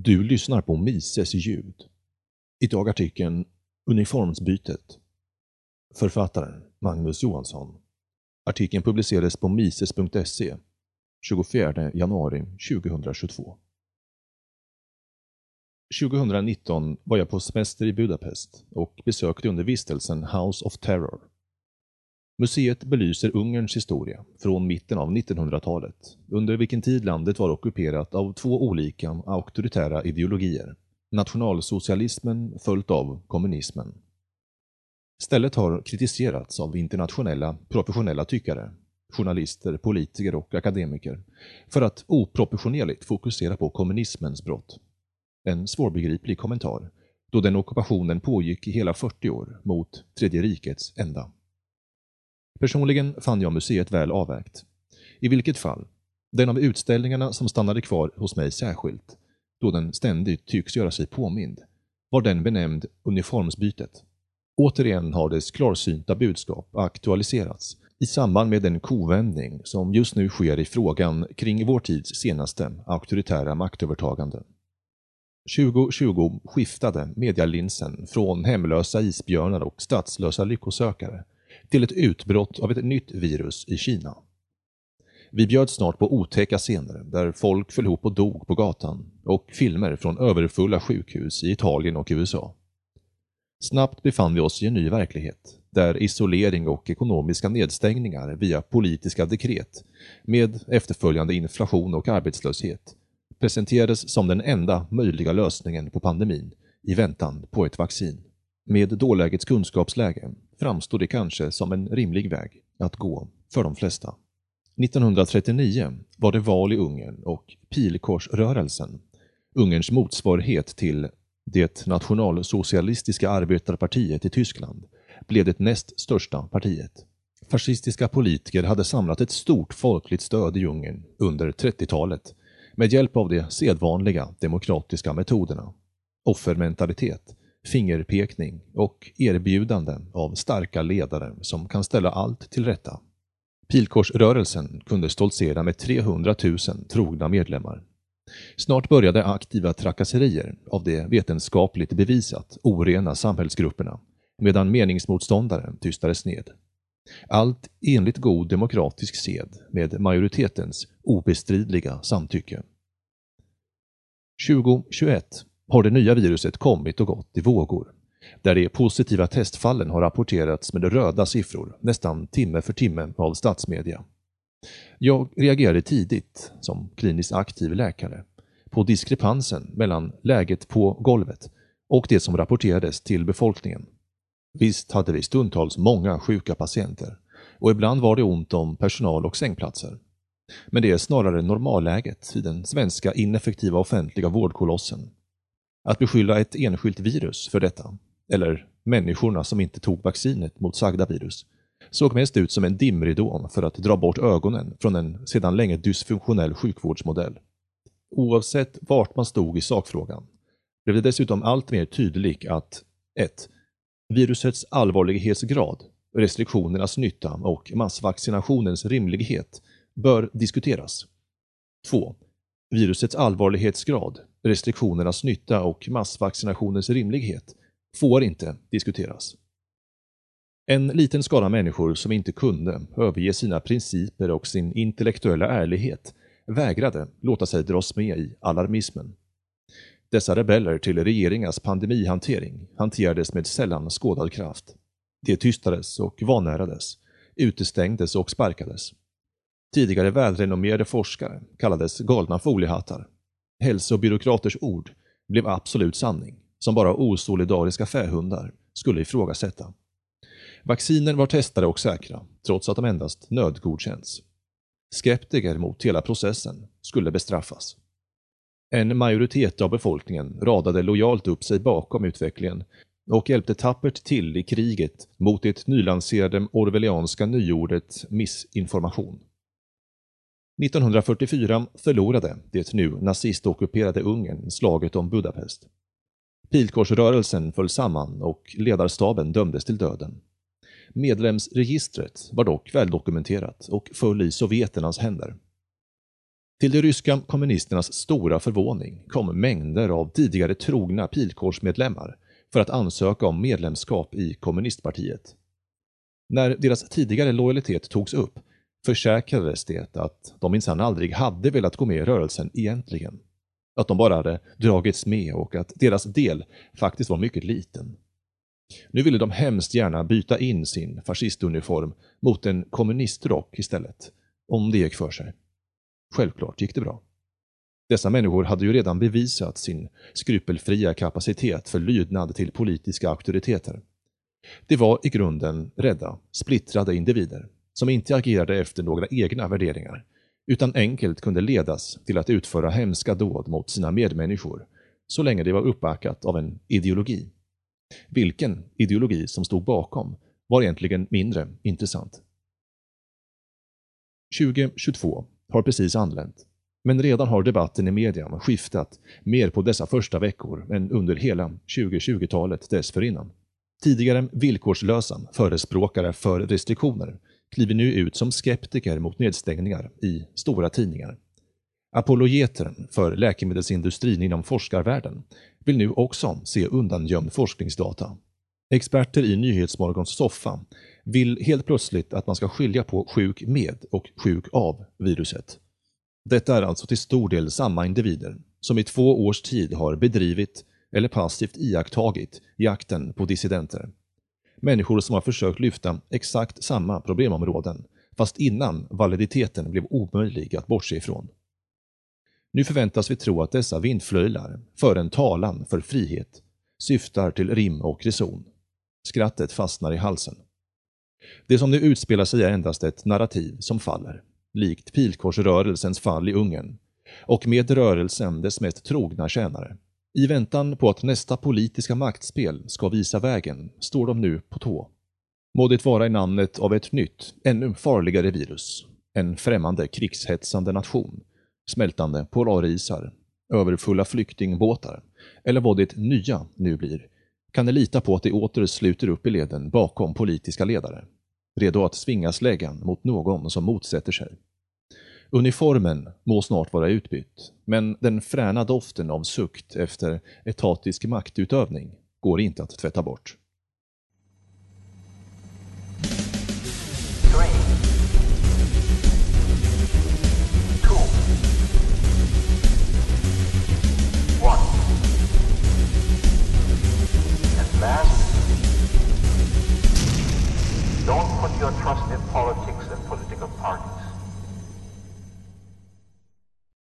Du lyssnar på Mises ljud. Idag artikeln Uniformsbytet. Författaren Magnus Johansson. Artikeln publicerades på mises.se 24 januari 2022. 2019 var jag på semester i Budapest och besökte under vistelsen House of Terror. Museet belyser Ungerns historia från mitten av 1900-talet, under vilken tid landet var ockuperat av två olika auktoritära ideologier. Nationalsocialismen följt av kommunismen. Stället har kritiserats av internationella professionella tyckare, journalister, politiker och akademiker för att oproportionerligt fokusera på kommunismens brott. En svårbegriplig kommentar, då den ockupationen pågick i hela 40 år mot Tredje rikets ända. Personligen fann jag museet väl avvägt. I vilket fall, den av utställningarna som stannade kvar hos mig särskilt, då den ständigt tycks göra sig påmind, var den benämnd Uniformsbytet. Återigen har dess klarsynta budskap aktualiserats i samband med den kovändning som just nu sker i frågan kring vår tids senaste auktoritära maktövertagande. 2020 skiftade medialinsen från hemlösa isbjörnar och statslösa lyckosökare till ett utbrott av ett nytt virus i Kina. Vi bjöd snart på otäcka scener där folk föll ihop och dog på gatan och filmer från överfulla sjukhus i Italien och USA. Snabbt befann vi oss i en ny verklighet, där isolering och ekonomiska nedstängningar via politiska dekret, med efterföljande inflation och arbetslöshet, presenterades som den enda möjliga lösningen på pandemin i väntan på ett vaccin. Med dålägets kunskapsläge framstår det kanske som en rimlig väg att gå för de flesta. 1939 var det val i Ungern och Pilkorsrörelsen, Ungerns motsvarighet till det nationalsocialistiska arbetarpartiet i Tyskland, blev det näst största partiet. Fascistiska politiker hade samlat ett stort folkligt stöd i Ungern under 30-talet med hjälp av de sedvanliga demokratiska metoderna. Offermentalitet, fingerpekning och erbjudanden av starka ledare som kan ställa allt till rätta. Pilkorsrörelsen kunde stoltsera med 300 000 trogna medlemmar. Snart började aktiva trakasserier av de vetenskapligt bevisat orena samhällsgrupperna, medan meningsmotståndare tystades ned. Allt enligt god demokratisk sed med majoritetens obestridliga samtycke. 2021 har det nya viruset kommit och gått i vågor, där de positiva testfallen har rapporterats med röda siffror nästan timme för timme av statsmedia. Jag reagerade tidigt, som kliniskt aktiv läkare, på diskrepansen mellan läget på golvet och det som rapporterades till befolkningen. Visst hade vi stundtals många sjuka patienter och ibland var det ont om personal och sängplatser. Men det är snarare normalläget i den svenska ineffektiva offentliga vårdkolossen att beskylla ett enskilt virus för detta, eller människorna som inte tog vaccinet mot sagda virus, såg mest ut som en dimridå för att dra bort ögonen från en sedan länge dysfunktionell sjukvårdsmodell. Oavsett vart man stod i sakfrågan blev det dessutom allt mer tydligt att 1. Virusets allvarlighetsgrad, restriktionernas nytta och massvaccinationens rimlighet bör diskuteras. 2. Virusets allvarlighetsgrad, restriktionernas nytta och massvaccinationens rimlighet får inte diskuteras. En liten skara människor som inte kunde överge sina principer och sin intellektuella ärlighet vägrade låta sig dras med i alarmismen. Dessa rebeller till regeringars pandemihantering hanterades med sällan skådad kraft. De tystades och vanärades, utestängdes och sparkades. Tidigare välrenommerade forskare kallades galna foliehattar hälsobyråkraters ord blev absolut sanning, som bara osolidariska fähundar skulle ifrågasätta. Vacciner var testade och säkra, trots att de endast nödgodkänts. Skeptiker mot hela processen skulle bestraffas. En majoritet av befolkningen radade lojalt upp sig bakom utvecklingen och hjälpte tappert till i kriget mot det nylanserade orwellianska nyordet missinformation. 1944 förlorade det nu nazistockuperade Ungern slaget om Budapest. Pilkorsrörelsen föll samman och ledarstaben dömdes till döden. Medlemsregistret var dock väldokumenterat och föll i sovjeternas händer. Till de ryska kommunisternas stora förvåning kom mängder av tidigare trogna pilkårsmedlemmar för att ansöka om medlemskap i kommunistpartiet. När deras tidigare lojalitet togs upp försäkrades det att de minsann aldrig hade velat gå med i rörelsen egentligen. Att de bara hade dragits med och att deras del faktiskt var mycket liten. Nu ville de hemskt gärna byta in sin fascistuniform mot en kommunistrock istället, om det gick för sig. Självklart gick det bra. Dessa människor hade ju redan bevisat sin skrupelfria kapacitet för lydnad till politiska auktoriteter. Det var i grunden rädda, splittrade individer som inte agerade efter några egna värderingar, utan enkelt kunde ledas till att utföra hemska dåd mot sina medmänniskor, så länge det var uppbackat av en ideologi. Vilken ideologi som stod bakom var egentligen mindre intressant. 2022 har precis anlänt, men redan har debatten i media skiftat mer på dessa första veckor än under hela 2020-talet dessförinnan. Tidigare villkorslösa förespråkare för restriktioner kliver nu ut som skeptiker mot nedstängningar i stora tidningar. Apologeter för läkemedelsindustrin inom forskarvärlden vill nu också se undangömd forskningsdata. Experter i Nyhetsmorgons soffa vill helt plötsligt att man ska skilja på sjuk med och sjuk av viruset. Detta är alltså till stor del samma individer som i två års tid har bedrivit eller passivt iakttagit jakten på dissidenter. Människor som har försökt lyfta exakt samma problemområden, fast innan validiteten blev omöjlig att bortse ifrån. Nu förväntas vi tro att dessa vindflöjlar för en talan för frihet, syftar till rim och reson. Skrattet fastnar i halsen. Det som nu utspelar sig är endast ett narrativ som faller, likt pilkorsrörelsens fall i Ungern, och med rörelsen dess mest trogna tjänare. I väntan på att nästa politiska maktspel ska visa vägen står de nu på tå. Må det vara i namnet av ett nytt, ännu farligare virus. En främmande krigshetsande nation. Smältande polarisar. Överfulla flyktingbåtar. Eller vad det nya nu blir. Kan ni lita på att det åter sluter upp i leden bakom politiska ledare. Redo att svinga släggan mot någon som motsätter sig. Uniformen må snart vara utbytt, men den fräna doften av sukt efter etatisk maktutövning går inte att tvätta bort.